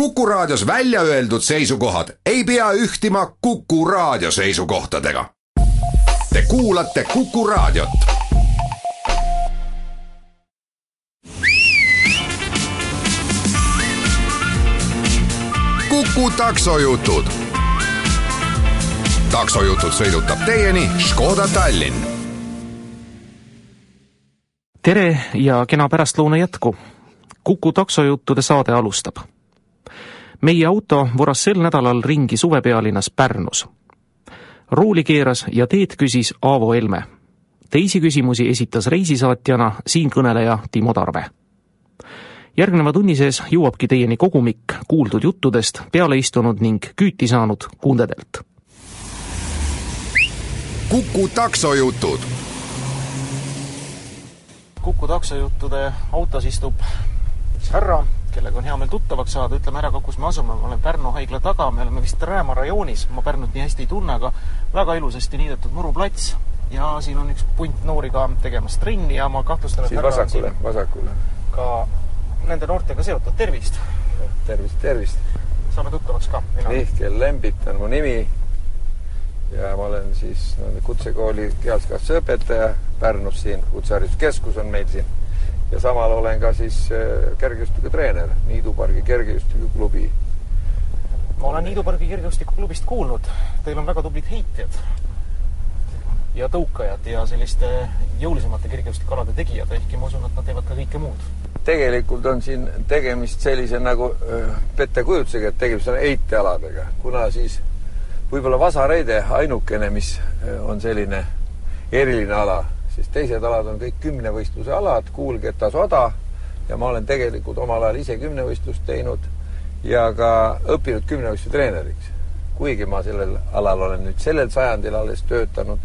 Kuku Raadios välja öeldud seisukohad ei pea ühtima Kuku Raadio seisukohtadega. Te kuulate Kuku Raadiot. kuku taksojutud. taksojutud sõidutab teieni Škoda Tallinn. tere ja kena pärastlõuna jätku. kuku taksojuttude saade alustab meie auto vuras sel nädalal ringi suvepealinnas Pärnus. rooli keeras ja teed küsis Aavo Helme. teisi küsimusi esitas reisisaatjana siinkõneleja Timo Tarve. järgneva tunni sees jõuabki teieni kogumik kuuldud juttudest peale istunud ning küüti saanud kundedelt. kuku taksojutud. kuku taksojuttude autos istub üks härra kellega on hea meel tuttavaks saada, ütleme ära ka, kus me asume, ma olen Pärnu haigla taga, me oleme vist Rääma rajoonis, ma Pärnut nii hästi ei tunne, aga väga ilusasti niidetud muruplats ja siin on üks punt noori ka tegemas trenni ja ma kahtlustan, et siin vasakule, vasakule. ka nende noortega seotud, tervist! tervist, tervist! saame tuttavaks ka. Mihkel Lembit on mu nimi ja ma olen siis kutsekooli kehaskasvatuse õpetaja Pärnus siin, kutsehariduskeskus on meil siin ja samal olen ka siis äh, kergejõustikutreener Niidupargi kergejõustikuklubi. ma olen Niidupargi kergejõustikuklubist kuulnud, teil on väga tublid heitjad ja tõukajad ja selliste jõulisemate kergejõustikualade tegijad, ehkki ma usun, et nad teevad ka kõike muud. tegelikult on siin tegemist sellise nagu äh, pettekujutusega, et tegemist on heitealadega, kuna siis võib-olla Vasareide ainukene, mis äh, on selline eriline ala siis teised alad on kõik kümnevõistluse alad, kuulgeta soda ja ma olen tegelikult omal ajal ise kümnevõistlust teinud ja ka õppinud kümnevõistluse treeneriks. kuigi ma sellel alal olen nüüd sellel sajandil alles töötanud,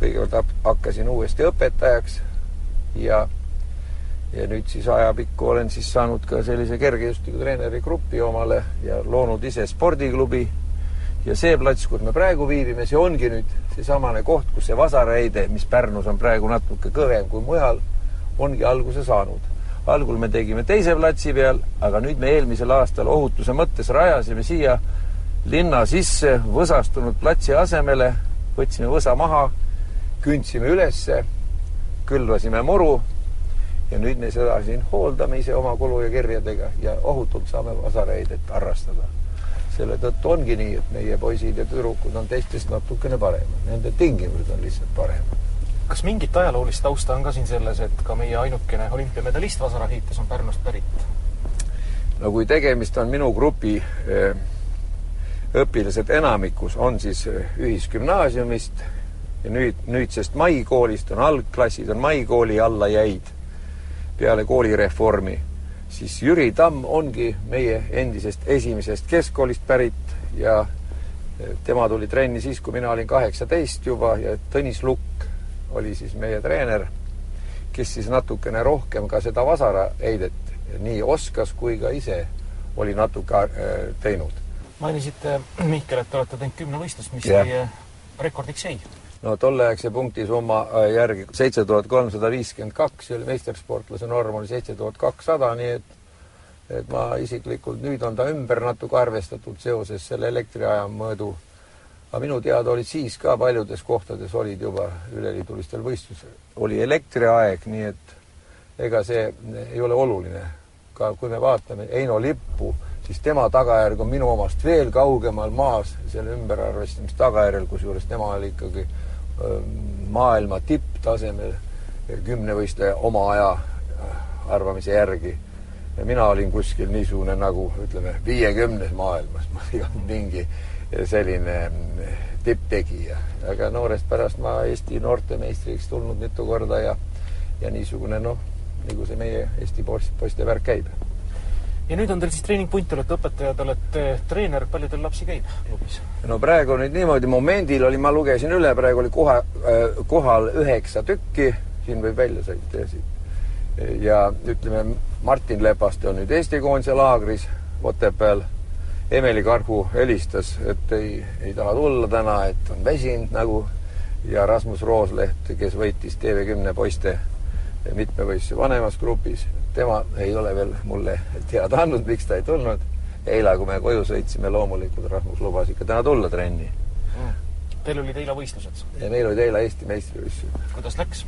kõigepealt hakkasin uuesti õpetajaks ja ja nüüd siis ajapikku olen siis saanud ka sellise kergejõustikutreeneri grupi omale ja loonud ise spordiklubi ja see plats, kus me praegu viibime, see ongi nüüd seesamane koht, kus see vasaraheide, mis Pärnus on praegu natuke kõvem kui mujal, ongi alguse saanud. algul me tegime teise platsi peal, aga nüüd me eelmisel aastal ohutuse mõttes rajasime siia linna sisse võsastunud platsi asemele, võtsime võsa maha, kündsime ülesse, külvasime muru ja nüüd me seda siin hooldame ise oma kulu ja kirjadega ja ohutult saame vasarheidet harrastada selle tõttu ongi nii, et meie poisid ja tüdrukud on teistest natukene paremad, nende tingimused on lihtsalt paremad. kas mingit ajaloolist tausta on ka siin selles, et ka meie ainukene olümpiamedalist vasarahiites on Pärnust pärit? no kui tegemist on minu grupi eh, õpilased enamikus on siis eh, ühisgümnaasiumist ja nüüd, nüüdsest Maikoolist on algklassid, on Maikooli alla jäid peale koolireformi siis Jüri Tamm ongi meie endisest esimesest keskkoolist pärit ja eh, tema tuli trenni siis, kui mina olin kaheksateist juba ja Tõnis Lukk oli siis meie treener, kes siis natukene rohkem ka seda vasaraheidet nii oskas kui ka ise oli natuke äh, teinud. mainisite, Mihkel, et te olete teinud kümnevõistlust, mis yeah. teie rekordiks jäi? No tolleaegse punktisumma äh, järgi seitse tuhat kolmsada viiskümmend kaks ja meistersportlase norm oli seitse tuhat kakssada, nii et et ma isiklikult, nüüd on ta ümber natuke arvestatud seoses selle elektriaja mõõdu. aga minu teada olid siis ka paljudes kohtades olid juba üleliidulistel võistlusel, oli elektriaeg, nii et ega see ei ole oluline. ka kui me vaatame Eino Lippu, siis tema tagajärg on minu omast veel kaugemal maas selle ümberarvestamise tagajärjel, kusjuures tema oli ikkagi maailma tipptasemel kümnevõistleja oma aja arvamise järgi. ja mina olin kuskil niisugune nagu ütleme, viiekümnes maailmas, ma ei olnud mingi selline tipptegija, aga noorest pärast ma Eesti noortemeistriks tulnud mitu korda ja ja niisugune noh, nagu see meie Eesti poiste värk käib ja nüüd on teil siis treeningpunt, te olete õpetaja, te olete treener, palju teil lapsi käib klubis? no praegu nüüd niimoodi, momendil oli, ma lugesin üle, praegu oli koha äh,, kohal üheksa tükki, siin võib välja sõita siit. ja ütleme, Martin Lepaste on nüüd Eesti koondise laagris Otepääl. Emeli Karhu helistas, et ei, ei taha tulla täna, et on väsinud nagu ja Rasmus Roosleht, kes võitis TV10 poiste mitmevõistluse vanemas grupis tema ei ole veel mulle teada andnud, miks ta ei tulnud. eile, kui me koju sõitsime, loomulikult Rasmus lubas ikka täna tulla trenni. Teil olid eile võistlused, ja meil olid eile Eesti meistrivõistlused. kuidas läks?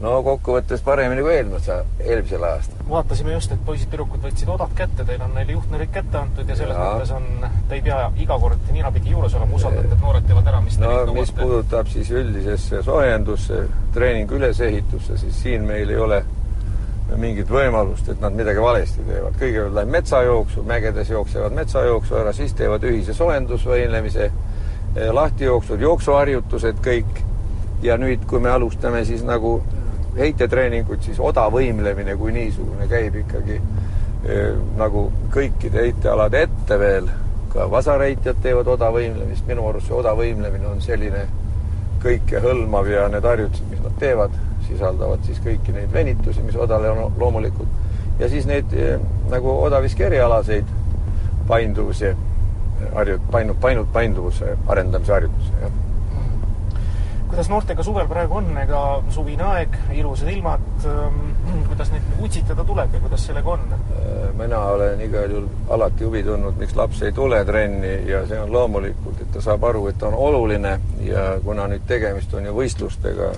No kokkuvõttes paremini kui eelmisel, eelmisel aastal. vaatasime just, et poisid-tüdrukud võtsid odad kätte, teil on neile juhtnöörid kätte antud ja selles Jaa. mõttes on, te ei pea iga kord ninapidi juures olema, usaldate, et noored teevad ära, mis te no neilt mis nõuate. puudutab siis üldisesse soojendusse, treeningu ülesehitusse, siis siin meil ei ole mingit võimalust, et nad midagi valesti teevad. kõigepealt läheb metsajooksu, mägedes jooksevad metsajooksu ära, siis teevad ühise soojendusvõimlemise, lahtijooksud, jooksuharjutused kõik. ja nüüd, kui me alustame siis nagu heitetreeningut, siis odavõimlemine kui niisugune käib ikkagi eh, nagu kõikide heitealade ette veel. ka vasareitjad teevad odavõimlemist, minu arust see odavõimlemine on selline kõikehõlmav ja need harjutused, mis nad teevad, sisaldavad siis kõiki neid venitusi, mis odale on loomulikult. ja siis neid eh, nagu odaviske erialaseid painduvuse harjut-, painu-, painu-, painduvuse arendamise harjutusi, jah. Kuidas noortega suvel praegu on, ega suvine aeg, ilusad ilmad, kuidas neid utsitada tuleb ja kuidas sellega on? mina olen igal juhul alati huvi tundnud, miks laps ei tule trenni ja see on loomulikult, et ta saab aru, et ta on oluline ja kuna nüüd tegemist on ju võistlustega,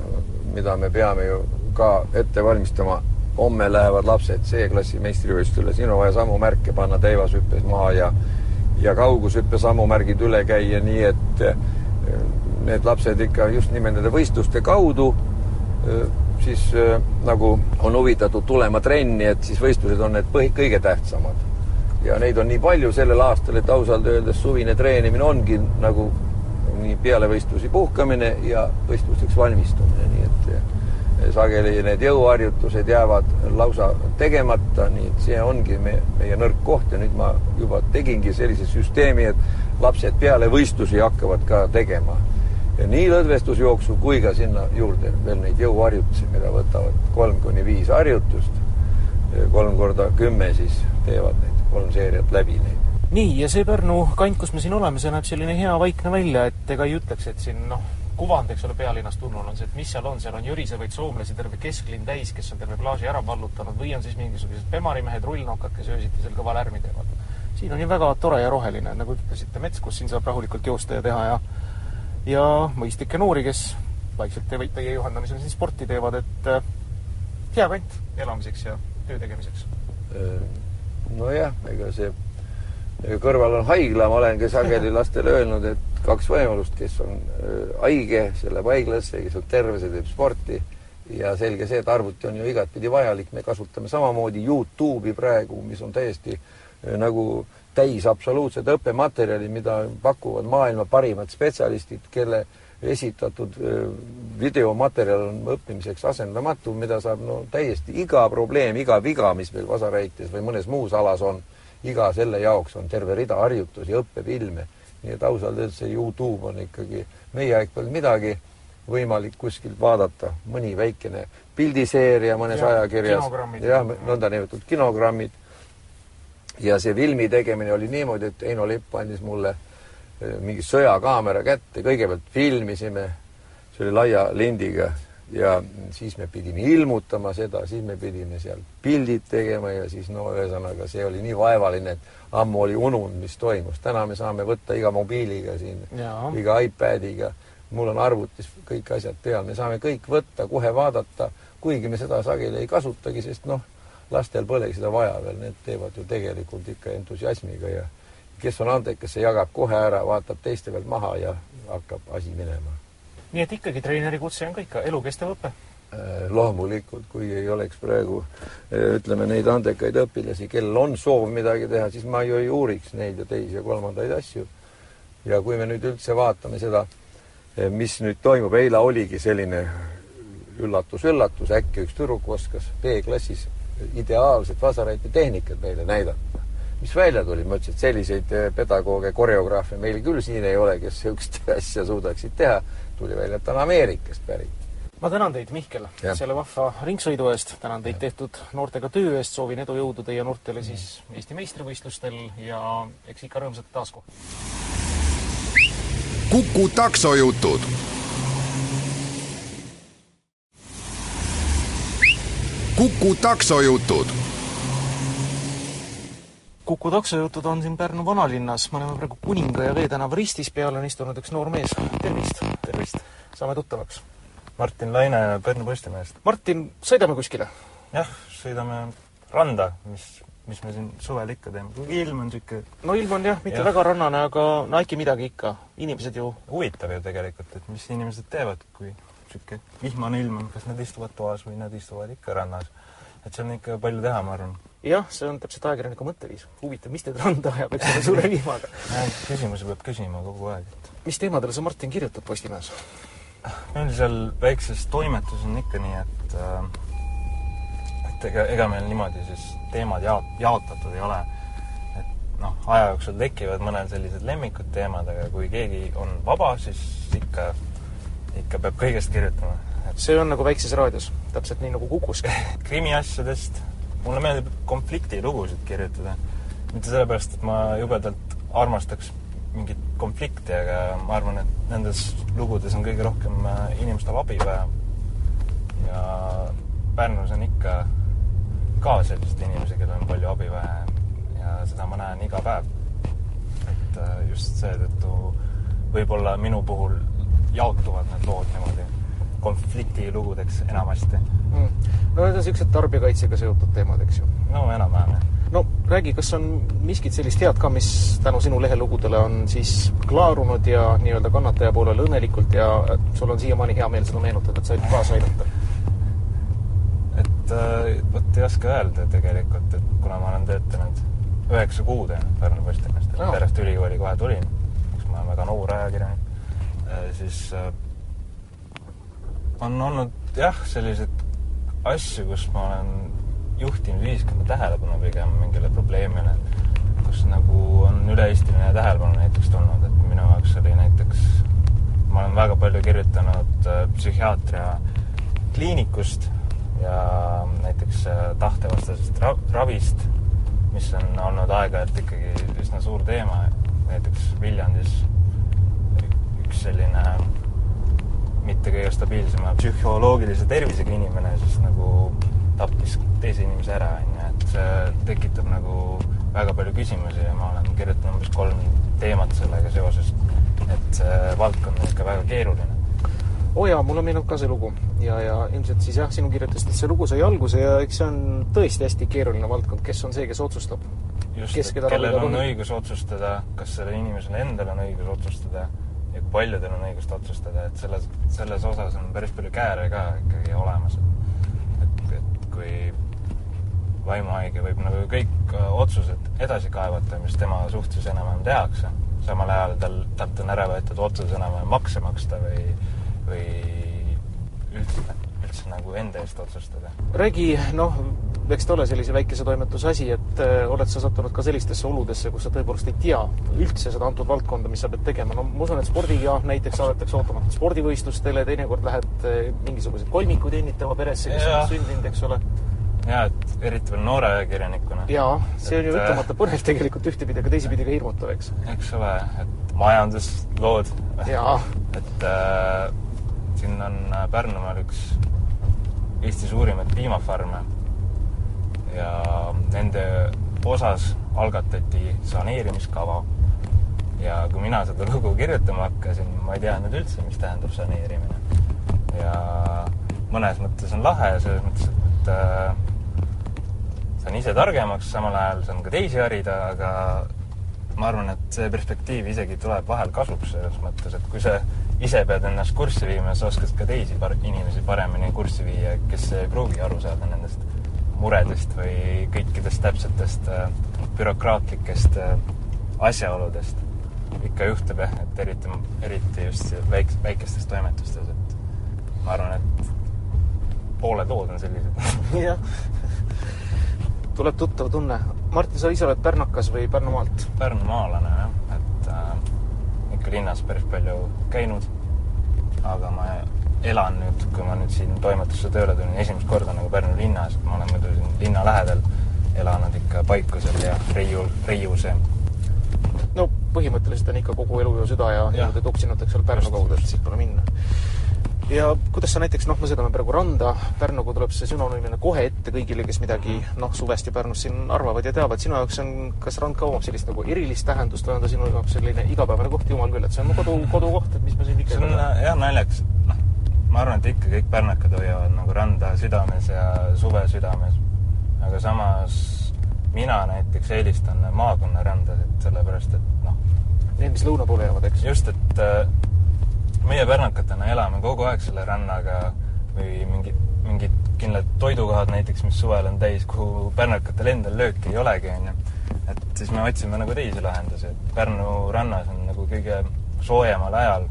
mida me peame ju ka ette valmistama, homme lähevad lapsed C-klassi meistrivõistlusele, siin on vaja samu märke panna teivashüppes maha ja ja kaugushüppe samu märgid üle käia, nii et eh, need lapsed ikka just nimelt nende võistluste kaudu siis nagu on huvitatud tulema trenni, et siis võistlused on need põhi, kõige tähtsamad. ja neid on nii palju sellel aastal, et ausalt öeldes suvine treenimine ongi nagu nii peale võistlusi puhkamine ja võistlusteks valmistumine, nii et sageli need jõuharjutused jäävad lausa tegemata, nii et see ongi me, meie nõrk koht ja nüüd ma juba tegingi sellise süsteemi, et lapsed peale võistlusi hakkavad ka tegema ja nii lõdvestusjooksu kui ka sinna juurde veel neid jõuharjutusi, mida võtavad kolm kuni viis harjutust. kolm korda kümme siis teevad neid kolm seeriat läbi neid. nii, ja see Pärnu kant, kus me siin oleme, see näeb selline hea vaikne välja, et ega ei ütleks, et siin noh, kuvand, eks ole, pealinnast tulnul on see, et mis seal on, seal on jõrisevaid soomlasi terve kesklinn täis, kes on terve plaaži ära vallutanud või on siis mingisugused pemarimehed, rullnokad, kes öösiti seal kõva lärmi teevad. siin on ju väga tore ja roheline, nagu ütlesite, mets, kus siin saab rahulikult joosta ja teha ja ja mõistlikke noori, kes vaikselt te- teie juhendamisel siin sporti teevad, et äh, hea kant elamiseks ja töö tegemiseks. nojah, ega see, ega kõrval on haigla, ma olen ka sageli lastele öelnud, et kaks võimalust, kes on öö, haige, see läheb haiglasse, kes on terve, see teeb sporti ja selge see, et arvuti on ju igatpidi vajalik, me kasutame samamoodi Youtube'i praegu, mis on täiesti nagu täis absoluutset õppematerjali, mida pakuvad maailma parimad spetsialistid, kelle esitatud videomaterjal on õppimiseks asendamatu, mida saab no täiesti iga probleem, iga viga, mis meil vasaräites või mõnes muus alas on, iga selle jaoks on terve rida harjutusi, õppefilme. nii et ausalt öeldes see Youtube on ikkagi, meie aeg polnud midagi võimalik kuskilt vaadata, mõni väikene pildiseeria mõnes Jah, ajakirjas, jah, nõndanimetatud kinogrammid ja see filmi tegemine oli niimoodi, et Heino Lipp andis mulle eh, mingi sõjakaamera kätte, kõigepealt filmisime, see oli laia lindiga ja siis me pidime ilmutama seda, siis me pidime seal pildid tegema ja siis no ühesõnaga see oli nii vaevaline, et ammu oli ununud, mis toimus. täna me saame võtta iga mobiiliga siin, iga iPadiga, mul on arvutis kõik asjad peal, me saame kõik võtta, kohe vaadata, kuigi me seda sageli ei kasutagi, sest noh, lastel polegi seda vaja veel, need teevad ju tegelikult ikka entusiasmiga ja kes on andekas, see jagab kohe ära, vaatab teiste pealt maha ja hakkab asi minema. nii et ikkagi treeneri kutse on ka ikka elukestev õpe. Äh, loomulikult, kui ei oleks praegu äh, ütleme neid andekaid õpilasi, kellel on soov midagi teha, siis ma ju ei uuriks neid ja teisi ja kolmandaid asju. ja kui me nüüd üldse vaatame seda, mis nüüd toimub, eile oligi selline üllatus-üllatus, äkki üks tüdruk oskas B-klassis ideaalset vasaraiti tehnikat meile näidata. mis välja tuli, ma ütlesin, et selliseid eh, pedagooge, koreograafe meil küll siin ei ole, kes niisugust asja suudaksid teha. tuli välja, et ta on Ameerikast pärit. ma tänan teid, Mihkel, selle vahva ringsõidu eest, tänan teid tehtud noortega töö eest, soovin edu jõudu teie noortele siis Eesti meistrivõistlustel ja eks ikka rõõmsate taaskohta. Kuku taksojutud. Kuku taksojutud Kuku taksojutud on siin Pärnu vanalinnas, me oleme praegu Kuninga ja Vee tänava ristis, peale on istunud üks noor mees. tervist! tervist! saame tuttavaks. Martin Laine Pärnu Postimehest. Martin, sõidame kuskile? jah, sõidame randa, mis, mis me siin suvel ikka teeme, kuigi ilm on niisugune no ilm on jah, mitte Jah. väga rannane, aga no äkki midagi ikka. inimesed ju huvitav ju tegelikult, et mis inimesed teevad, kui niisugune vihmane ilm on, kas nad istuvad toas või nad istuvad ikka rannas. et seal on ikka palju teha, ma arvan. jah, see on täpselt ajakirjaniku mõtteviis. huvitav, mis teid randa ajab, eks ole, suure vihmaga. küsimusi peab küsima kogu aeg, et mis teemadele sa, Martin, kirjutad Postimehes? meil seal väikses toimetuses on ikka nii, et äh, et ega, ega meil niimoodi siis teemad jaot-, jaotatud ei ole. et noh, aja jooksul tekivad mõnel sellised lemmikud teemad, aga kui keegi on vaba, siis ikka, ikka peab kõigest kirjutama. et see on nagu Väikses Raadios, täpselt nii nagu Kukuski. krimiasjadest, mulle meeldib konfliktilugusid kirjutada. mitte sellepärast, et ma jubedalt armastaks mingit konflikti, aga ma arvan, et nendes lugudes on kõige rohkem äh, inimestel abi vaja. ja Pärnus on ikka ka selliseid inimesi, kellel on palju abi vaja ja seda ma näen iga päev. et äh, just seetõttu võib-olla minu puhul jaotuvad need lood niimoodi konfliktilugudeks enamasti. mm. no need on niisugused tarbijakaitsega seotud teemad, eks ju. no enam-vähem jah no räägi, kas on miskit sellist head ka, mis tänu sinu lehelugudele on siis klaarunud ja nii-öelda kannataja poolel õnnelikult ja sul on siiamaani hea meel seda meenutada, et said kaasa aidata? et äh, vot ei oska öelda tegelikult, et kuna ma olen töötanud üheksa kuud ainult Pärnu Postimehest, et Aa. pärast ülikooli kohe tulin, kus ma olen väga noor ajakirjanik, siis äh, on olnud jah, selliseid asju, kus ma olen juhtinud ühiskonna tähelepanu pigem mingile probleemile, kus nagu on üle-eestiline tähelepanu näiteks tulnud, et minu jaoks oli näiteks, ma olen väga palju kirjutanud äh, psühhiaatria kliinikust ja näiteks äh, tahtevastasest ra ravist, mis on olnud aeg-ajalt ikkagi üsna suur teema, näiteks Viljandis üks selline mitte kõige stabiilsema psühholoogilise tervisega inimene siis nagu tappis teise inimese ära, onju, et see tekitab nagu väga palju küsimusi ja ma olen kirjutanud umbes kolm teemat sellega seoses. et see valdkond on ikka väga keeruline. oo jaa, mulle meenub ka see lugu ja, ja ilmselt siis jah, sinu kirjutustest see lugu sai alguse ja eks see on tõesti hästi keeruline valdkond, kes on see, kes otsustab? just, et kellel on tohib? õigus otsustada, kas sellel inimesel endal on õigus otsustada ja kui palju tal on õigust otsustada, et selles, selles osas on päris palju kääre ka ikkagi olemas. et, et kui vaimuhaige võib nagu kõik äh, otsused edasi kaevata, mis tema suhtes enam-vähem tehakse, samal ajal tal, talt on ära võetud otsus enam-vähem makse maksta või, või üldse, üldse nagu enda eest otsustada. räägi, noh, eks ta ole sellise väikese toimetuse asi, et äh, oled sa sattunud ka sellistesse oludesse, kus sa tõepoolest ei tea üldse seda antud valdkonda, mis sa pead tegema, no ma usun, et spordiga näiteks saadetakse ootamatult spordivõistlustele, teinekord lähed äh, mingisuguseid kolmikuid õnnitlema peresse, kes on sündinud, eks ole. jaa, et eriti veel noore ajakirjanikuna. jaa, see on ju äh, ütlemata põnev tegelikult ühtepidi, aga teisipidi ka hirmutav, eks. eks ole, et majanduslood. Et äh, siin on Pärnumaal üks Eesti suurimaid piimafarme ja nende osas algatati saneerimiskava. ja kui mina seda lugu kirjutama hakkasin, ma ei teadnud üldse, mis tähendab saneerimine. ja mõnes mõttes on lahe, selles mõttes, et äh, saan ise targemaks, samal ajal saan ka teisi harida, aga ma arvan, et see perspektiiv isegi tuleb vahel kasuks selles mõttes, et kui sa ise pead ennast kurssi viima, sa oskad ka teisi par inimesi paremini kurssi viia, kes ei pruugi aru saada nendest muredest või kõikidest täpsetest äh, bürokraatlikest äh, asjaoludest. ikka juhtub jah, et eriti, eriti just väik-, väikestes toimetustes, et ma arvan, et pooled lood on sellised jah. tuleb tuttav tunne. Martin, sa ise oled pärnakas või Pärnumaalt? Pärnumaalane jah, et äh, ikka linnas päris palju käinud. aga ma elan nüüd, kui ma nüüd siin toimetusse tööle tulin, esimest korda nagu Pärnu linnas, ma olen muidu siin linna lähedal elanud ikka Paikusel ja Reiu, Reius ja no põhimõtteliselt on ikka kogu elu ju süda ja niimoodi tuksinud, eks ole, Pärnu kaudu, et siit pole minna. ja kuidas sa näiteks, noh, me sõidame praegu randa, Pärnuga tuleb see sünonüümina kohe ette kõigile, kes midagi noh, suvest ja Pärnust siin arvavad ja teavad, sinu jaoks on, kas rand ka omab sellist nagu erilist tähendust või on ta sinu jaoks selline igapäevane koht, jumal küll, et see on mu kodu, kodukoht, et mis me siin ikka see on jah naljakas, noh, ma arvan, et ikka kõik pärnakad hoiavad nagu randa südames ja suve südames. aga samas mina näiteks eelistan maakonnarandasid, sellepärast et noh, Need, mis lõuna poole jäävad, eks? just, et äh, meie pärnakatena elame kogu aeg selle rannaga või mingid, mingid kindlad toidukohad näiteks, mis suvel on täis, kuhu pärnakatel endal lööki ei olegi, onju. et siis me otsime nagu teisi lahendusi, et Pärnu rannas on nagu kõige soojemal ajal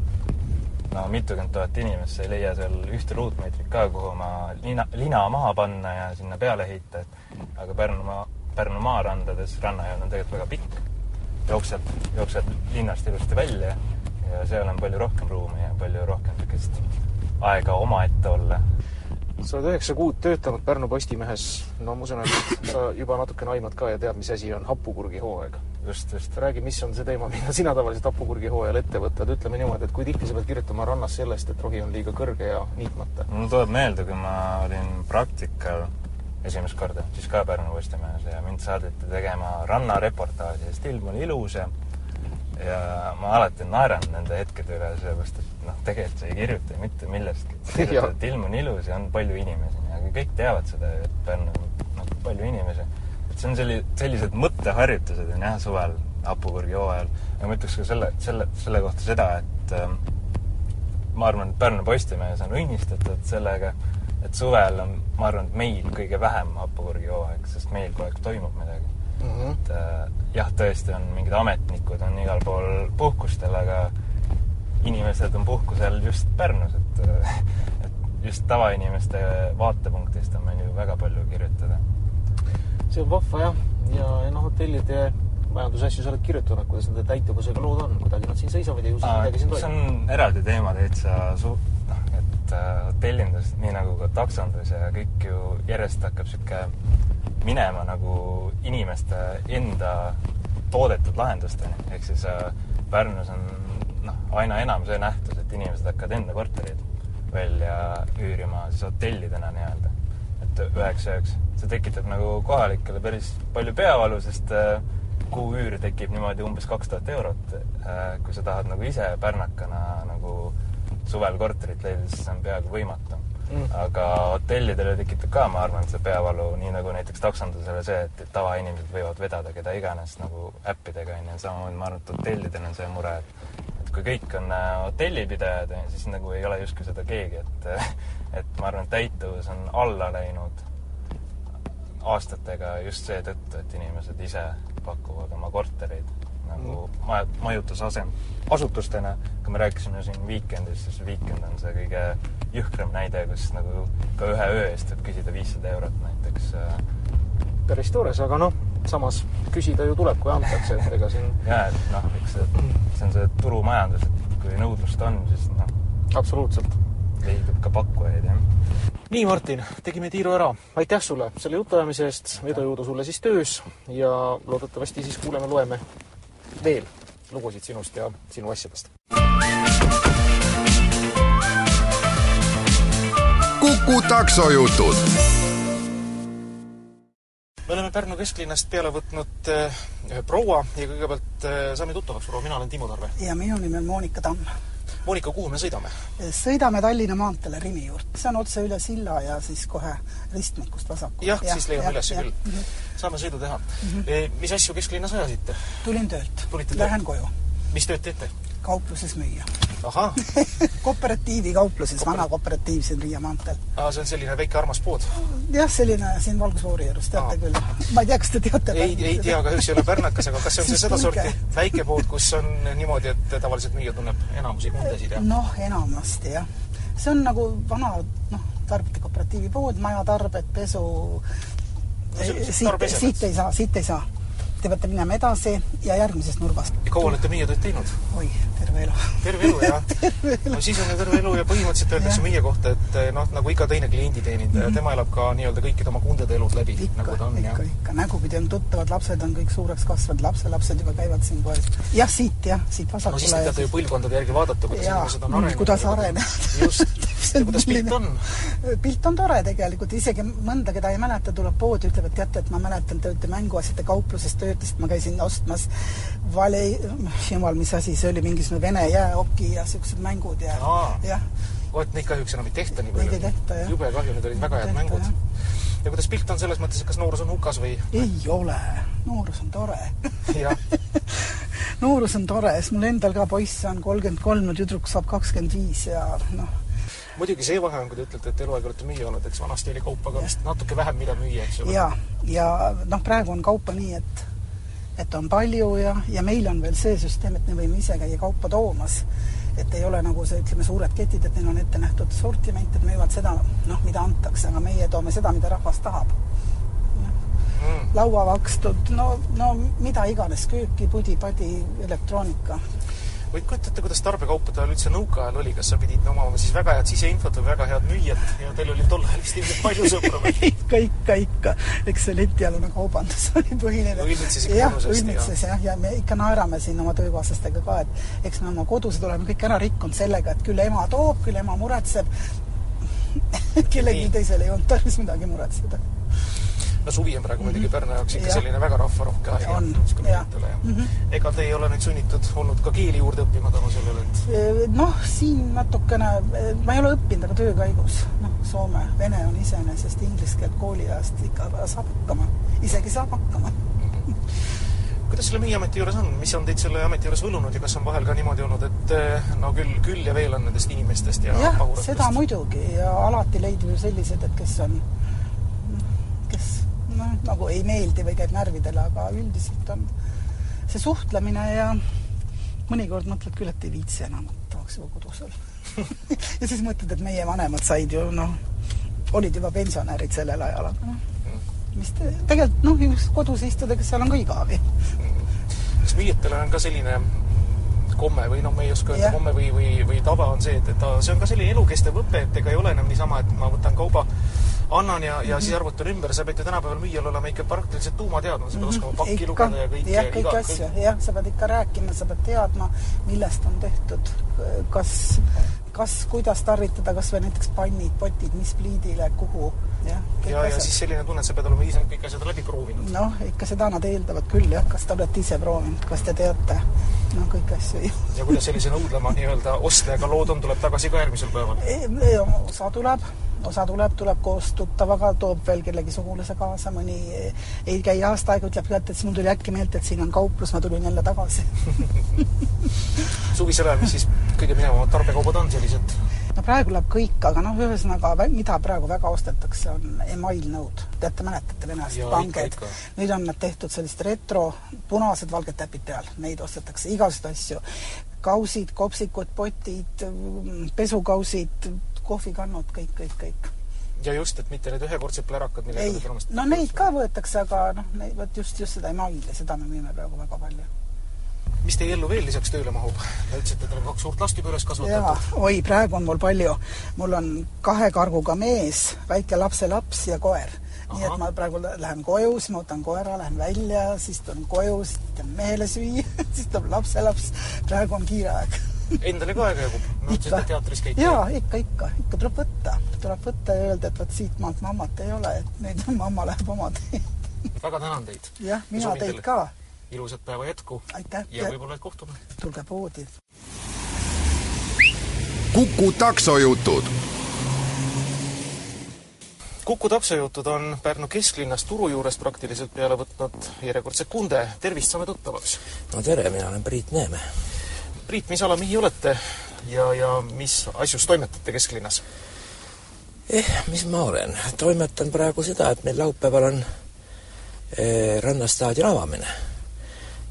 no mitukümmend tuhat inimest, sa ei leia seal ühte ruutmeetrit ka, kuhu oma lina, lina maha panna ja sinna peale heita, et aga Pärnumaa, Pärnu maarandades rannajoon on tegelikult väga pikk. jookseb, jookseb linnast ilusti välja ja seal on palju rohkem ruumi ja palju rohkem niisugust aega omaette olla. sa oled üheksa kuud töötanud Pärnu Postimehes, no ma usun, et sa juba natukene aimad ka ja tead, mis asi on hapukurgihooaeg. Just, just. räägi, mis on see teema, mida sina tavaliselt hapukurgihooajal ette võtad, ütleme niimoodi, et kui tihti sa pead kirjutama rannas sellest, et rohi on liiga kõrge ja niitmata? mul tuleb meelde, kui ma olin praktikal esimest korda, siis ka Pärnu Postimehes ja mind saadeti tegema rannareportaaži ja still oli ilus ja ja ma alati naeran nende hetkede üle, sellepärast et noh, tegelikult sa ei kirjuta mitte millestki. et ilm on ilus ja on palju inimesi, aga kõik teavad seda, et Pärnu on noh, palju inimesi. See on selli-, sellised mõtteharjutused on jah, suvel hapukurgi hooajal. ja ma ütleks ka selle, selle, selle kohta seda, et ähm, ma arvan, et Pärnu Postimehes on õnnistatud sellega, et suvel on, ma arvan, et meil kõige vähem hapukurgi hooaeg, sest meil kogu aeg toimub midagi mm. -hmm. et äh, jah, tõesti on mingid ametnikud on igal pool puhkustel, aga inimesed on puhkusel just Pärnus, et, äh, et just tavainimeste vaatepunktist on meil ju väga palju kirjutada. See on vahva jah, ja, ja noh, hotellide majandusasju sa oled kirjutanud, kuidas nende täituvusega lood on, kuidagi nad siin seisavad ja ju siis midagi siin see toimub. on eraldi teema täitsa su-, noh, et äh, hotellindus, nii nagu ka taksondus ja kõik ju järjest hakkab sihuke minema nagu inimeste enda toodetud lahendusteni, ehk siis äh, Pärnus on noh, aina enam see nähtus, et inimesed hakkavad enda korterid välja üürima siis hotellidena nii-öelda. Et üheks ööks. see tekitab nagu kohalikele päris palju peavalu, sest äh, kuu üür tekib niimoodi umbes kaks tuhat eurot. kui sa tahad nagu ise pärnakana nagu suvel korterit leida, siis see on peaaegu võimatu Mm. aga hotellidele tekitab ka, ma arvan, see peavalu, nii nagu näiteks taksondusele see, et tavainimesed võivad vedada keda iganes nagu äppidega onju, samamoodi ma arvan, et hotellidel on see mure, et et kui kõik on äh, hotellipidajad, siis nagu ei ole justkui seda keegi, et et ma arvan, et täituvus on alla läinud aastatega just seetõttu, et inimesed ise pakuvad oma kortereid nagu maja, majutusasem, asutustena. kui me rääkisime siin Weekendist, siis Weekend on see kõige jõhkram näide, kus nagu ka ühe öö eest võib küsida viissada eurot näiteks. päris toores, aga noh, samas küsida ju tuleb, kui antakse, et ega siin ja et noh, eks see, see on see turumajandus, et kui nõudlust on, siis noh, absoluutselt. leidub ka pakkujaid, jah. nii, Martin, tegime tiiru ära. aitäh sulle selle jutuajamise eest, edujõudu sulle siis töös ja loodetavasti siis kuuleme-loeme veel lugusid sinust ja sinu asjadest. Kuku taksojutud me oleme Pärnu kesklinnast peale võtnud eh, ühe proua ja kõigepealt eh, saame tuttavaks, proua, mina olen Timo Tarve. ja minu nimi on Monika Tamm. Monika, kuhu me sõidame? sõidame Tallinna maanteele Rimi juurde. see on otse üle silla ja siis kohe ristmikust vasakule. jah, siis leiame ülesse küll. saame sõidu teha mm. -hmm. mis asju kesklinnas ajasite? tulin töölt? Lähen koju. mis tööd teete? Kaupluses müüa. ahah kooperatiivi kaupluses, vana kooperatiiv siin Riia maanteel. aa, see on selline väike armas pood? jah, selline siin Valgusfoori juures, teate Aa. küll. ma ei tea, kas te teate. ei, ei tea, kahjuks ei ole pärnakas, aga kas see on see sedasorti väike pood, kus on niimoodi, et tavaliselt müüja tunneb enamusi kundesid ja noh, enamasti jah. see on nagu vana noh, tarbijate kooperatiivi pood, majatarbed, pesu No siit, siit ei saa, siit ei saa. Te peate minema edasi ja järgmisest nurgast. kaua olete müüjatööd teinud? oi, terve elu. terve elu, jah? no siis on ju terve elu ja põhimõtteliselt öeldakse müüja kohta, et eh, noh, nagu iga teine klienditeenindaja mm, -hmm. tema elab ka nii-öelda kõikide oma kundade elud läbi, nagu ta on, ikka, ikka, nägupidi on tuttavad, lapsed on kõik suureks kasvanud, lapselapsed juba käivad siin poes. jah, siit jah, siit no vasakule siis te teate ju põlvkondade järgi vaadata, kuidas inimesed on arenenud. kuidas arenevad. just, kuidas pilt on? pilt on tore tegelikult, isegi mõnda, keda ei mäleta, tuleb poodi, ütleb, et teate, et ma mäletan, te olete mänguasjade kaupluses töötasite, ma käisin ostmas vale, jumal, mis asi see oli, mingisugune Vene jäähoki ja niisugused mängud ja jah. vot neid kahjuks enam ei tehta nii palju. Neid ei tehta, jah. jube kahju, need olid väga head mängud. ja kuidas pilt on selles mõttes, et kas noorus on hukas või? ei ole, noorus on tore noorus on tore, sest mul endal ka poiss on kolmkümmend kolm ja tüdruk saab kakskümmend viis ja noh, muidugi see vahe on, kui te ütlete, et eluaeg olete müüja olnud, eks vanasti oli kaupa ka vist natuke vähem, mida müüa, eks ole? jaa, ja noh, praegu on kaupa nii, et et on palju ja, ja meil on veel see süsteem, et me võime ise käia kaupa toomas. et ei ole nagu see, ütleme, suured ketid, et neil on ette nähtud sortiment, et müüvad seda, noh, mida antakse, aga meie toome seda, mida rahvas tahab. Mm.. laua vakstud, no, no mida iganes, kööki, pudi-padi, elektroonika või kujutate, kuidas tarbekaupade ajal üldse nõukaajal oli, kas sa pidid omama siis väga head siseinfot või väga head müüjat ja teil oli tol ajal vist ilmselt palju sõpru või? ikka, ikka, ikka. eks see letialune kaubandus oli põhiline. õilmitses ikka mõnusasti. õilmitses jah, ja me ikka naerame siin oma töökaaslastega ka, et eks me oma kodused oleme kõik ära rikkunud sellega, et küll ema toob, küll ema muretseb kellelgi teisel ei olnud tarvis midagi muretseda no suvi on praegu muidugi Pärnu jaoks ikka ja. selline väga rahvarohke aeg. on, jah. Mm -hmm. ega te ei ole nüüd sunnitud olnud ka keeli juurde õppima tänu sellele, et noh, siin natukene, ma ei ole õppinud, aga töö käigus. noh, soome, vene on iseenesest inglise keelt kooliajast ikka saab hakkama, isegi saab hakkama mhm. kuidas selle müügiameti juures on, mis on teid selle ameti juures võlunud ja kas on vahel ka niimoodi olnud, et eh, no küll, küll ja veel on nendest inimestest ja jah, seda muidugi ja alati leidub ju sellised, et kes on noh, nagu ei meeldi või käib närvidele, aga üldiselt on see suhtlemine ja mõnikord mõtled küll, et ei viitsi enam, et tahaks juba kodus olla ja siis mõtled, et meie vanemad said ju noh, olid juba pensionärid sellel ajal, aga noh, mis te, tegelikult noh, just kodus istuda, kes seal on ka igav ju. kas müüjatel on ka selline komme või noh, me ei oska öelda komme või, või, või tava on see, et, et ta, see on ka selline elukestev õpe, et ega ei ole enam niisama, et ma võtan kauba annan ja, ja siis arvutan ümber, sa pead ju tänapäeval müüjal olema ikka praktiliselt tuumateadlane, sa pead oskama pakki ikka, lugeda ja kõike. jah, kõiki asju, jah, sa pead ikka rääkima, sa pead teadma, millest on tehtud, kas, kas, kuidas tarvitada kas või näiteks pannid, potid, mis pliidile, kuhu, jah. ja, ja siis selline tunne, et sa pead olema ise kõik asjad läbi proovinud. noh, ikka seda nad eeldavad küll jah, kas te olete ise proovinud, kas te teate, no kõiki asju ju. ja kuidas sellise nõudlema nii-öelda ostjaga lood on, tuleb tagasi ka järgmisel päeval? E, osa tuleb osa tuleb, tuleb koos tuttavaga, toob veel kellegi sugulase kaasa, mõni ei käi aasta aega, ütleb, siis mul tuli äkki meelde, et siin on kauplus, ma tulin jälle tagasi suvisel ajal, mis siis kõige minevamad tarbekaubad on sellised? no praegu läheb kõik, aga noh, ühesõnaga, mida praegu väga ostetakse, on emailnõud. teate, mäletate venelased panged? nüüd on nad tehtud sellised retro, punased valged täpid peal, neid ostetakse, igasuguseid asju. kausid, kopsikud, potid, pesukausid, kohvikannud, kõik, kõik, kõik. ja just, et mitte need ühekordsed plärakad, millega ei, no neid ka võetakse, aga noh, vot just, just seda emaili, seda me müüme praegu väga palju mis teie ellu veel lisaks tööle mahub? Te ütlesite, et teil on kaks suurt last juba üles kasvatatud. oi, praegu on mul palju. mul on kahe karguga mees, väike lapselaps ja koer. nii et ma praegu lähen koju, siis ma võtan koera, lähen välja, siis tulen koju, siis teen mehele süüa siis tuleb lapselaps. praegu on kiire aeg Endale ka aega jagub? ikka, jaa, ikka, ikka, ikka tuleb võtta. tuleb võtta ja öelda, et vot siitmaalt mammat ei ole, et nüüd mamma läheb oma teed. väga tänan teid. jah, mina teid ka. ilusat päeva jätku. aitäh. ja võib-olla, et kohtume. tulge poodi. kuku taksojutud Kuku taksojutud on Pärnu kesklinnas turu juurest praktiliselt peale võtnud järjekordse Kunde. tervist, saame tuttavaks! no tere, mina olen Priit Neeme Priit, mis alamehi olete ja, ja mis asjus toimetate kesklinnas? eh, mis ma olen, toimetan praegu seda, et meil laupäeval on eh, rannastaadioni avamine.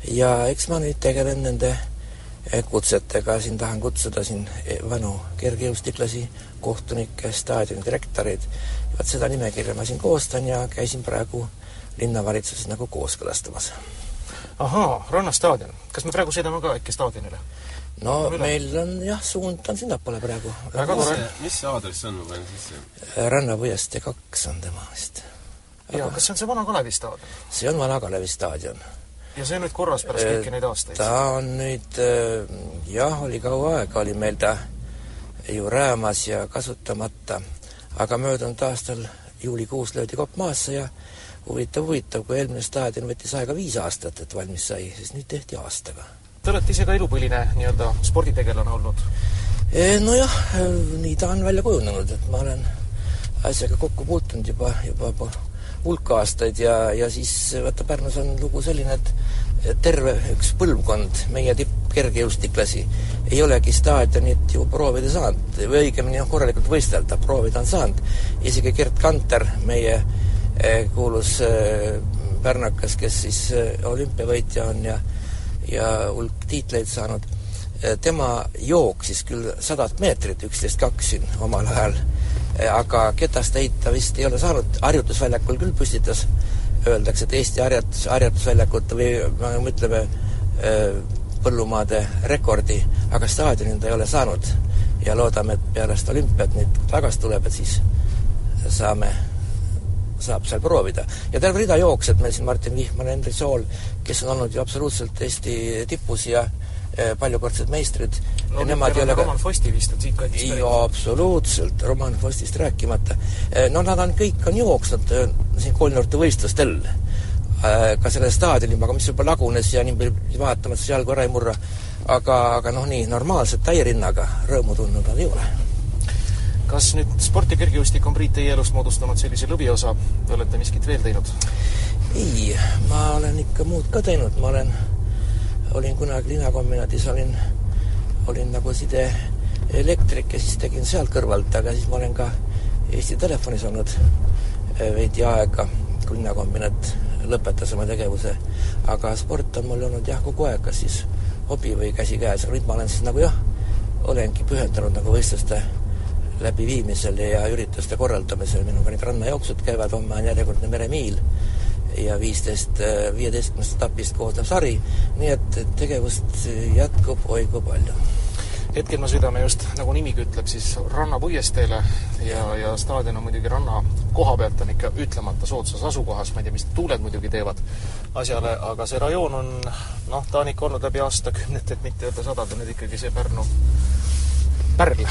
ja eks ma nüüd tegelen nende eh, kutsetega, siin tahan kutsuda siin eh, vanu kergejõustiklasi, kohtunikke, staadioni direktoreid, vaat seda nimekirja ma siin koostan ja käisin praegu linnavalitsuses nagu kooskõlastamas ahaa, Rannastaadion. kas me praegu sõidame ka äkki staadionile? no meil on jah, suund on sinnapoole praegu. väga tore. mis see aadress on, ma panen sisse? Rannapuiestee kaks on tema vist. jaa, kas see on see Vana Kalevi staadion? see on Vana Kalevi staadion. ja see on nüüd korras pärast kõiki neid aastaid? ta on nüüd jah, oli kaua aega, oli meil ta ju räämas ja kasutamata. aga möödunud aastal juulikuus löödi kopp maasse ja huvitav, huvitav, kui eelmine staadion võttis aega viis aastat, et valmis sai, siis nüüd tehti aastaga. Te olete ise ka elupõline nii-öelda sporditegelane olnud? Nojah, nii ta on välja kujunenud, et ma olen asjaga kokku puutunud juba, juba hulk aastaid ja, ja siis vaata, Pärnus on lugu selline, et terve üks põlvkond meie tippkergejõustiklasi ei olegi staadionit ju proovida saanud või õigemini noh, korralikult võistelda, proovida on saanud. isegi Gerd Kanter, meie eh, kuulus eh, pärnakas, kes siis eh, olümpiavõitja on ja ja hulk tiitleid saanud, tema jooksis küll sadat meetrit, üksteist kaks siin omal ajal. Aga ketast heita vist ei ole saanud, harjutusväljakul küll püstitas, öeldakse, et Eesti harjutus, harjutusväljakute või ütleme, põllumaade rekordi, aga staadionil ta ei ole saanud. ja loodame, et peale olümpiat nüüd tagasi tuleb, et siis saame, saab seal proovida. ja terve rida jooksjad meil siin, Martin Vihman, Henri Sool, kes on olnud ju absoluutselt Eesti tipus ja Eh, paljukordsed meistrid no nemad ei ole ka Roman Fosti vist on siit kandist pärit. absoluutselt, Roman Fostist rääkimata. Eh, no nad on, kõik on jooksnud eh, siin kolmnurkavõistlustel, ka sellel staadionil, aga mis juba lagunes ja niimoodi vaatamata see jalgu ära ei murra. aga, aga noh, nii normaalselt täierinnaga rõõmu tundnud nad ei ole. Kas nüüd sport ja kergejõustik on, Priit, teie elust moodustanud sellise lõviosa, te olete miskit veel teinud? ei, ma olen ikka muud ka teinud, ma olen olin kunagi linakombinaatis, olin, olin nagu sideelektrik ja siis tegin sealt kõrvalt, aga siis ma olen ka Eesti Telefonis olnud eh, veidi aega, kui linakombinaat lõpetas oma tegevuse. aga sport on mul olnud jah, kogu aeg, kas siis hobi või käsikäes, nüüd ma olen siis nagu jah, olengi pühendunud nagu võistluste läbiviimisel ja ürituste korraldamisel, minuga need rannajooksud käivad, homme on järjekordne meremiil ja viisteist, viieteistkümnest etapist koosnev sari, nii et tegevust jätkub oi kui palju. hetkel me sõidame just, nagu nimigi ütleb, siis rannapuiesteele ja, ja staadion on muidugi ranna koha pealt on ikka ütlemata soodsas asukohas, ma ei tea, mis tuuled muidugi teevad asjale, aga see rajoon on noh, ta on ikka olnud läbi aastakümnete, et mitte öelda sadade, nüüd ikkagi see Pärnu pärl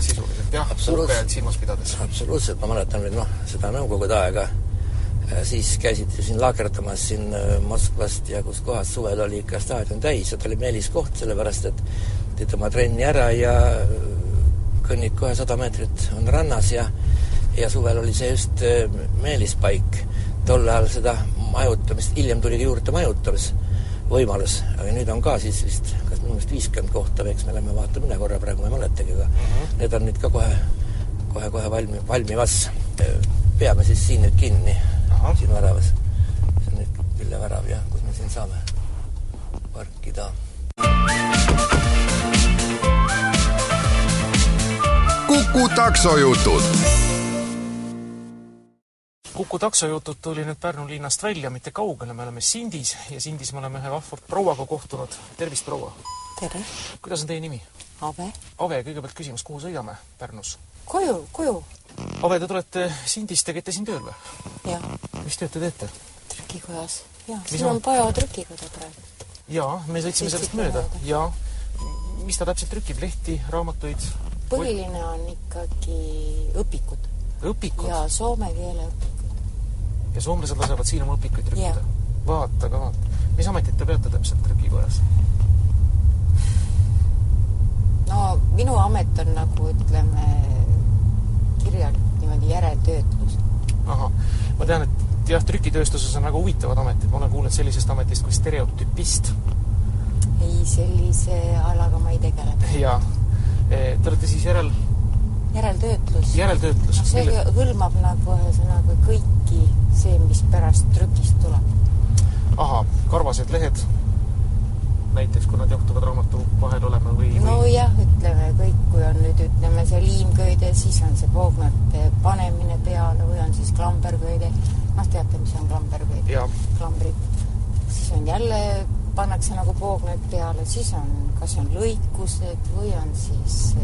sisuliselt jah, puhkajad silmas pidades. absoluutselt, ma mäletan veel noh, seda nõukogude aega Äh, siis käisid ju siin laagerdamas siin äh, Moskvast ja kus kohas suvel oli ikka staadion täis ja ta oli meelis koht, sellepärast et teed oma trenni ära ja äh, kõnnid kohe sada meetrit on rannas ja ja suvel oli see just meelispaik. tol ajal seda majutamist, hiljem tuli juurde majutamisvõimalus, aga nüüd on ka siis vist, kas minu meelest viiskümmend kohta, eks me lähme vaatame üle korra, praegu ma ei mäletagi, aga uh -huh. need on nüüd ka kohe, kohe-kohe valmi-, valmimas. peame siis siin nüüd kinni siin väravas. see on nüüd Ville värav jah, kus me siin saame parkida. kuku taksojutud. Kuku taksojutud tuli nüüd Pärnu linnast välja, mitte kaugele, me oleme Sindis ja Sindis me oleme ühe vahva prouaga kohtunud. tervist, proua! tere! kuidas on teie nimi? Ave. Ave, kõigepealt küsimus, kuhu sõidame Pärnus? koju, koju Ave, te tulete Sindist, te käite siin tööl või? jah. mis tööd te teete? trükikojas. jaa, siin on Pajo trükikoda praegu. jaa, me sõitsime sellest mööda. jaa. mis ta täpselt trükib, lehti, raamatuid? põhiline on ikkagi õpikud. õpikud? jaa, soome keele õpikud. Ja soomlased lasevad siin oma õpikuid trükkida? vaata ka, vaata. mis ametit te peate täpselt trükikojas? no minu amet on nagu ütleme kirjalik niimoodi järeltöötlus. ahah, ma tean, et jah, trükitööstuses on väga huvitavad ametid, ma olen kuulnud sellisest ametist kui stereotüpist. ei, sellise alaga ma ei tegele. jaa. E, te olete siis järel? järeltöötlus. järeltöötlus. no see Mille... hõlmab nagu ühesõnaga kõiki see, mis pärast trükist tuleb. ahah, karvased lehed näiteks, kui nad johtuvad raamatu vahel olema või, või...? nojah, ütleme kõik, kui on nüüd ütleme see liimköide, siis on see poognate panemine peale või on siis klamberköide. noh, teate, mis on klamberköide? klambrid. siis on jälle, pannakse nagu poognad peale, siis on, kas on lõikused või on siis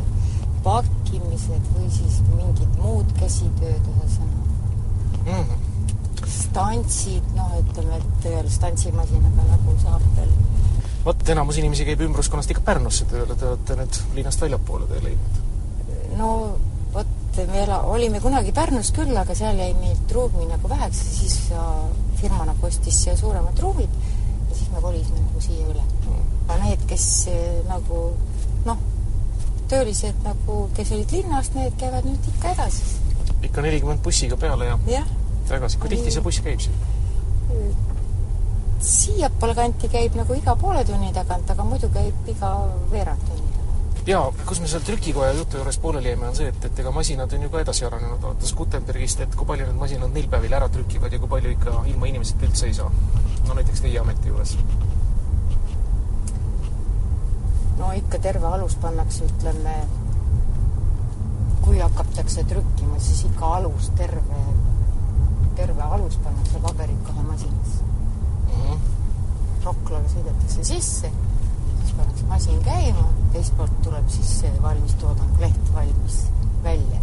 pakkimised või siis mingid muud käsitööd, ühesõnaga mm. -hmm. Stantsid, noh, ütleme, et stantsimasinaga nagu saab veel vot, enamus inimesi käib ümbruskonnast ikka Pärnusse tööle, te olete nüüd linnast väljapoole tee leidnud. no vot, me ela-, olime kunagi Pärnus küll, aga seal jäi meilt ruumi nagu väheks ja siis firma nagu ostis siia suuremad ruumid ja siis me kolisime nagu siia üle. aga need, kes eh, nagu noh, töölised nagu, kes olid linnast, need käivad nüüd ikka edasi. ikka nelikümmend bussiga peale ja jah. Tagasi. kui tihti see buss käib siin? siiapoole kanti käib nagu iga poole tunni tagant, aga muidu käib iga veerand tunni jaa, kus me seal trükikoja jutu juures pooleli jäime, on see, et, et ega masinad on ju ka edasi arenenud, alates Gutenbergist, et kui palju need masinad neil päevil ära trükivad ja kui palju ikka ilma inimeseta üldse ei saa. no näiteks teie ameti juures. no ikka terve alus pannakse, ütleme, kui hakatakse trükkima, siis ikka alus, terve, terve alus pannakse paberid kohe masinasse mm. -hmm. Roklaga sõidetakse sisse siis pannakse masin käima, teist poolt tuleb siis see valmis toodang, leht valmis välja.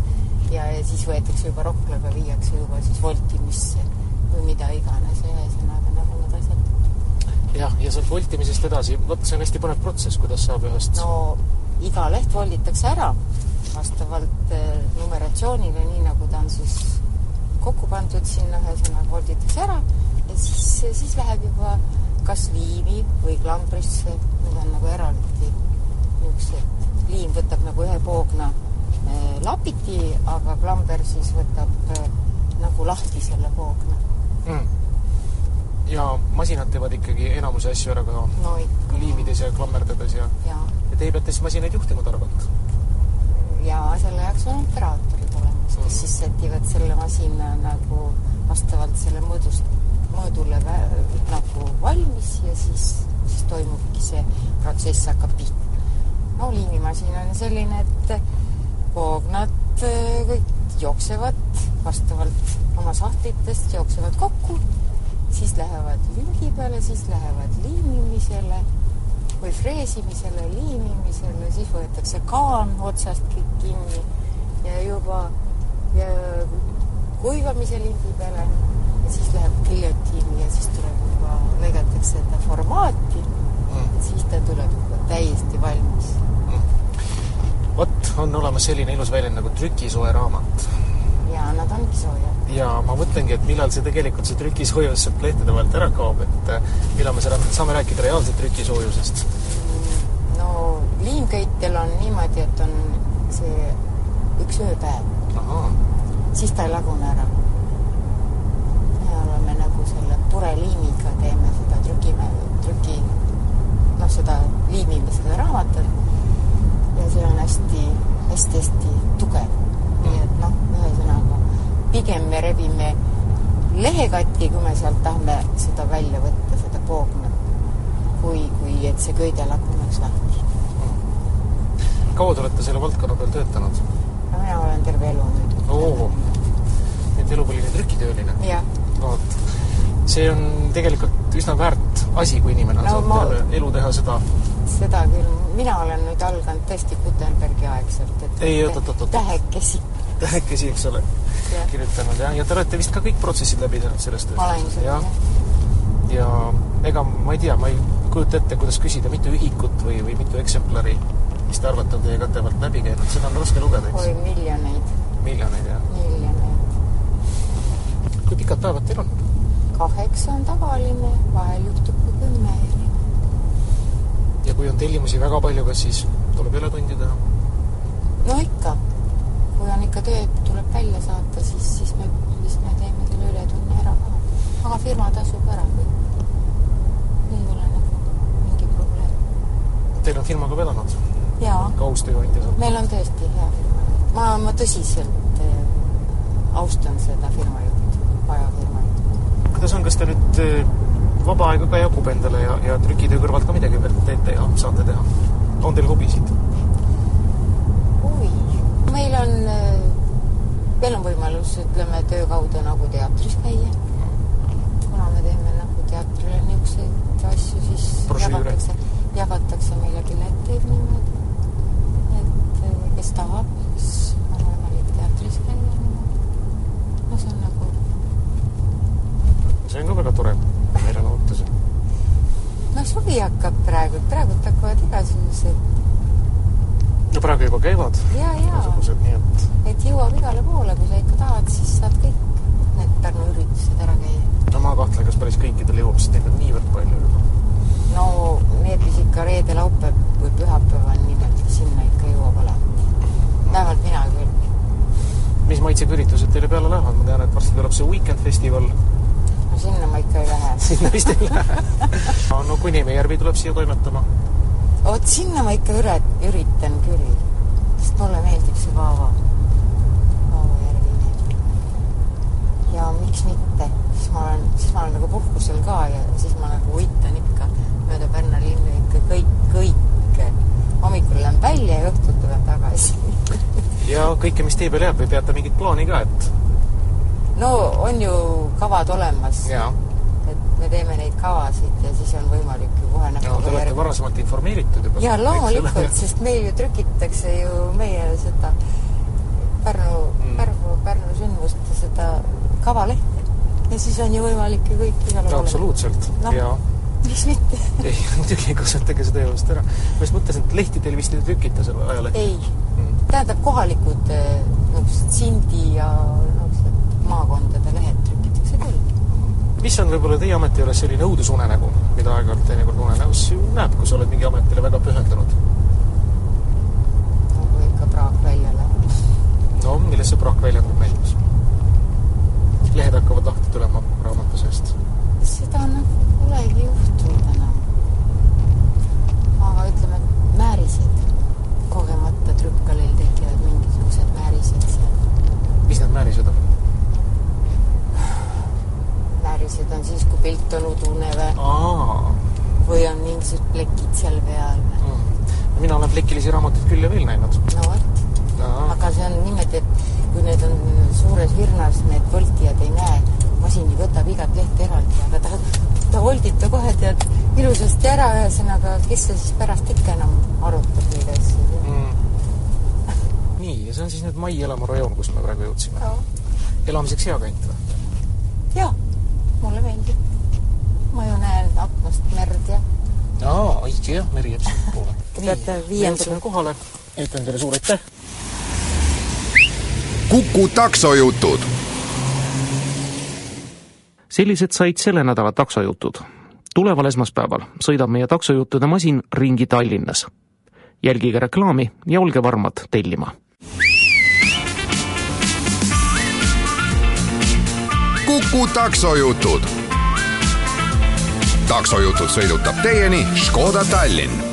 ja, ja siis võetakse juba roklaga, viiakse juba siis voltimisse või mida iganes, ühesõnaga nagu need asjad. jah, ja sealt voltimisest edasi, vot see on hästi põnev protsess, kuidas saab ühest no iga leht volditakse ära vastavalt äh, numeratsioonile, nii nagu ta on siis kokku pandud sinna, ühesõnaga volditakse ära ja siis, siis läheb juba kas liimi või klambrisse, need on nagu eraldi niisugused, liim võtab nagu ühe poogna äh, lapiti, aga klamber siis võtab äh, nagu lahti selle poogna mm. ja masinad teevad ikkagi enamuse asju ära ka no, ikka. liimides ja klammerdades ja, ja. ja teie peate siis masinaid juhtima targalt? ja selle jaoks on operaatorid mm. siis sätivad selle masina nagu vastavalt selle mõõdust mõõdule nagu valmis ja siis, siis toimubki see protsess hakkab pihta. no liimimasin on selline, et poognad äh, kõik jooksevad vastavalt oma sahtlitest, jooksevad kokku, siis lähevad lindi peale, siis lähevad liimimisele või freesimisele, liimimisele, siis võetakse kaan otsast kõik kinni ja juba kuivamise lindi peale siis läheb giljotiini ja siis tuleb juba, lõigatakse seda formaati mm., siis ta tuleb juba täiesti valmis mm.. vot, on olemas selline ilus väljend nagu trükisoe raamat. ja nad ongi soojad. ja ma mõtlengi, et millal see tegelikult, see trükisoojus sealt lehtede vahelt ära kaob, et äh, millal me seda, saame rääkida reaalselt trükisoojusest? Mm, no liimköitjal on niimoodi, et on see üks ööpäev. Siis ta ei lagune ära pureliimiga teeme seda, trükime, trüki, noh, seda, liimime seda raamatut ja see on hästi, hästi-hästi tugev. nii et noh, ühesõnaga pigem me rebime lehe katki, kui me sealt tahame seda välja võtta, seda poognat, kui, kui et see köide laguneks lahti. kaua te olete selle valdkonna peal töötanud? No mina olen terve elu nüüd. et elupõline trükitööline? jah. vot see on tegelikult üsna väärt asi, kui inimene no, saab ma... terve elu teha seda. seda küll, mina olen nüüd alganud tõesti Gutenbergi aegselt, et ei, oot, oot, oot. tähekesi. tähekesi, eks ole, kirjutanud jah, ja te olete vist ka kõik protsessid läbi teinud sellest tööst? olen küll, jah. ja ega ma ei tea, ma ei kujuta ette, kuidas küsida, mitu ühikut või, või mitu eksemplari, mis te arvate, on teie käte pealt läbi käinud, seda on raske lugeda, eks? oi, miljoneid. miljoneid, jah? miljoneid. kui pikad päevad teil on? kaheksa on tavaline, vahel juhtub ka kümme. ja kui on tellimusi väga palju, kas siis tuleb ületundi teha? no ikka, kui on ikka tööd, tuleb välja saata, siis, siis me, siis me teeme selle ületunni ära ka. aga firma tasub ära kõik. ei ole nagu mingi probleem. Teil on firmaga vedanud? Jaa. kaus tööandja saab? meil on tõesti hea firma. ma, ma tõsiselt äh, austan seda firma juhti, Paja firma kuidas on, kas te nüüd eh, vaba aega ka jagub endale ja, ja trükitöö kõrvalt ka midagi veel teete ja saate teha? on teil hobisid? huvi? meil on, eh, meil on võimalus, ütleme, töö kaudu nagu teatris käia. kuna me teeme nagu teatrile niisuguseid asju, siis Brošüüre. jagatakse, jagatakse meile pileteid niimoodi. Kes tahab, siis on võimalik teatris niimoodi. no see on nagu see on ka väga tore meelelahutus. no suvi hakkab praegu, praegult hakkavad igasugused no praegu juba käivad ja, ja, igasugused, nii et et jõuab igale poole, kui sa ikka tahad, siis saad kõik need Pärnu üritused ära käia. no ma kahtlen, kas päris kõikidel jõuab, sest neid on niivõrd palju juba. no need, mis ikka reede, laupäev või pühapäev on nimelt, sinna ikka jõuab alati. Vähemalt mina küll. mis maitsega üritused teile peale lähevad, ma tean, et varsti tuleb see Weekend festival, no sinna ma ikka ei lähe. sinna vist ei lähe. no Kunimejärvi tuleb siia toimetama. vot sinna ma ikka üre-, üritan küll, sest mulle meeldib see Vaava, Vaava järvi meeldib. ja miks mitte, siis ma olen, siis ma olen nagu puhkusel ka ja siis ma nagu uitan ikka mööda Pärnu linna ikka kõik, kõike. hommikul lähen välja ja õhtul tagasi. ja kõike, mis tee peale jääb või peate mingit plaani ka, et no on ju kavad olemas, jaa, et me teeme neid kavasid ja siis on võimalik ju kohe no te näpuga olete varasemalt informeeritud juba. ja loomulikult, sest meil ju trükitakse ju meie seda Pärnu Mm. Pärnu, Pärnu sündmuste seda kavalehte. ja siis on ju võimalik ju kõik igale poole. absoluutselt Noh. ja miks mitte? ei, muidugi kasutage seda jõust ära. ma just mõtlesin, et lehti teil vist ei trükita seal ajalehti. ei, tähendab kohalikud eh, niisugused Sindi ja niisugused maakondade lehed trükitakse küll. mis on võib-olla teie ameti juures selline õudusunenägu, mida aeg-ajalt teinekord unenäos näeb, kui sa oled mingi ametile väga pühendunud? nagu ikka praak välja läheb. no milles see praak väljendub näiteks? lehed hakkavad lahti tulema raamatu seest. Seda nagu polegi juhtunud enam. aga ütleme, et määrised, kogemata trükkalil tekivad mingisugused määrised seal. mis need määrised on? määrised on siis, kui pilt on udune või, või on mingisugused plekid seal peal või. mina olen plekilisi raamatuid küll ja veel näinud. no vot, aga see on niimoodi, et kui need on suures virnas, need voltijad ei näe, masin ju võtab igat lehte eraldi, aga ta, ta voldib ta kohe tead ilusasti ära, ühesõnaga, kes see siis pärast ikka enam arutab neid asju. mm.. nii, ja see on siis nüüd Mai elamu rajoon, kus me praegu jõudsime. elamiseks hea kant või? jaa, mulle meeldib. ma ju näen aknast merd ja aa, õige jah, meri jääb sinnapoole. Te peate viiendal- jõudsime kohale, ütlen teile suur aitäh. Kuku taksojutud. Sellised said selle nädala taksojutud. tuleval esmaspäeval sõidab meie taksojuttude masin ringi Tallinnas. jälgige reklaami ja olge varmad tellima Kuku taksojutud. taksojutud sõidutab teieni Škoda Tallinn